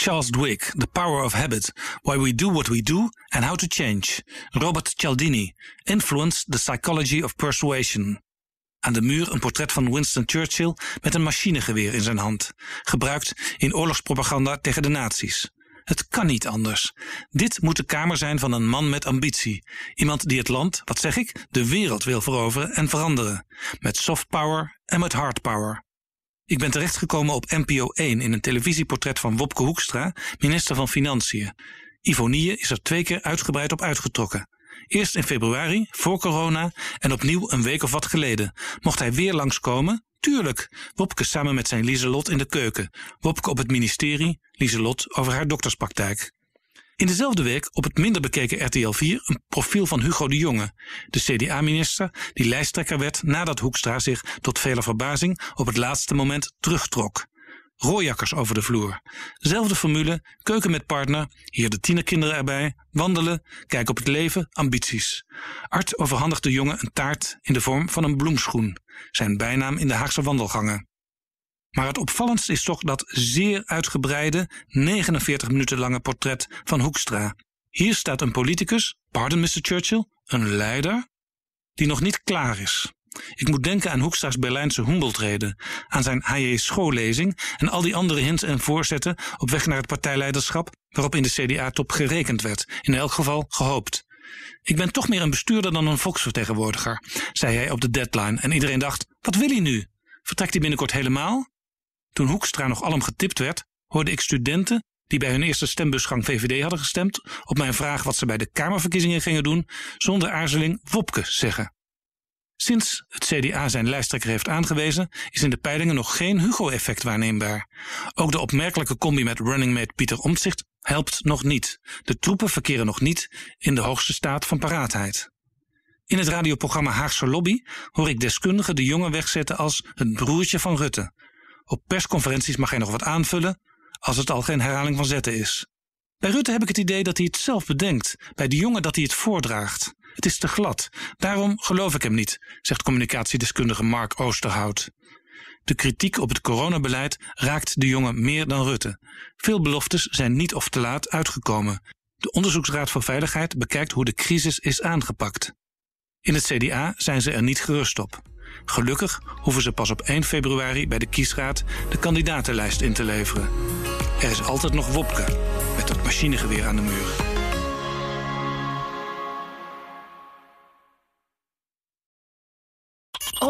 Charles Duhigg, The Power of Habit, Why We Do What We Do and How to Change. Robert Cialdini, Influence, The Psychology of Persuasion. Aan de muur een portret van Winston Churchill met een machinegeweer in zijn hand, gebruikt in oorlogspropaganda tegen de nazi's. Het kan niet anders. Dit moet de kamer zijn van een man met ambitie. Iemand die het land, wat zeg ik, de wereld wil veroveren en veranderen. Met soft power en met hard power. Ik ben terechtgekomen op NPO 1 in een televisieportret van Wopke Hoekstra, minister van Financiën. Ivonie is er twee keer uitgebreid op uitgetrokken. Eerst in februari, voor corona, en opnieuw een week of wat geleden. Mocht hij weer langskomen? Tuurlijk. Wopke samen met zijn Lieselot in de keuken. Wopke op het ministerie, Lieselot over haar dokterspraktijk. In dezelfde week op het minder bekeken RTL 4 een profiel van Hugo de Jonge, de CDA-minister die lijsttrekker werd nadat Hoekstra zich tot vele verbazing op het laatste moment terugtrok. Rooijakkers over de vloer. Zelfde formule, keuken met partner, hier de tienerkinderen erbij, wandelen, kijk op het leven, ambities. Art overhandigt de jongen een taart in de vorm van een bloemschoen, zijn bijnaam in de Haagse wandelgangen. Maar het opvallendst is toch dat zeer uitgebreide, 49 minuten lange portret van Hoekstra. Hier staat een politicus, pardon Mr. Churchill, een leider, die nog niet klaar is. Ik moet denken aan Hoekstra's Berlijnse Humboldtreden, aan zijn H.J. schoollezing en al die andere hints en voorzetten op weg naar het partijleiderschap waarop in de CDA-top gerekend werd, in elk geval gehoopt. Ik ben toch meer een bestuurder dan een volksvertegenwoordiger, zei hij op de deadline en iedereen dacht, wat wil hij nu? Vertrekt hij binnenkort helemaal? Toen Hoekstra nog alom getipt werd, hoorde ik studenten die bij hun eerste stembusgang VVD hadden gestemd, op mijn vraag wat ze bij de Kamerverkiezingen gingen doen, zonder aarzeling Wopke zeggen. Sinds het CDA zijn lijsttrekker heeft aangewezen, is in de peilingen nog geen Hugo-effect waarneembaar. Ook de opmerkelijke combi met running mate Pieter Omtzigt helpt nog niet. De troepen verkeren nog niet in de hoogste staat van paraatheid. In het radioprogramma Haagse Lobby hoor ik deskundigen de jongen wegzetten als het broertje van Rutte. Op persconferenties mag hij nog wat aanvullen, als het al geen herhaling van zetten is. Bij Rutte heb ik het idee dat hij het zelf bedenkt, bij de jongen dat hij het voordraagt. Het is te glad, daarom geloof ik hem niet, zegt communicatiedeskundige Mark Oosterhout. De kritiek op het coronabeleid raakt de jongen meer dan Rutte. Veel beloftes zijn niet of te laat uitgekomen. De Onderzoeksraad voor Veiligheid bekijkt hoe de crisis is aangepakt. In het CDA zijn ze er niet gerust op. Gelukkig hoeven ze pas op 1 februari bij de kiesraad de kandidatenlijst in te leveren. Er is altijd nog Wopke met het machinegeweer aan de muur.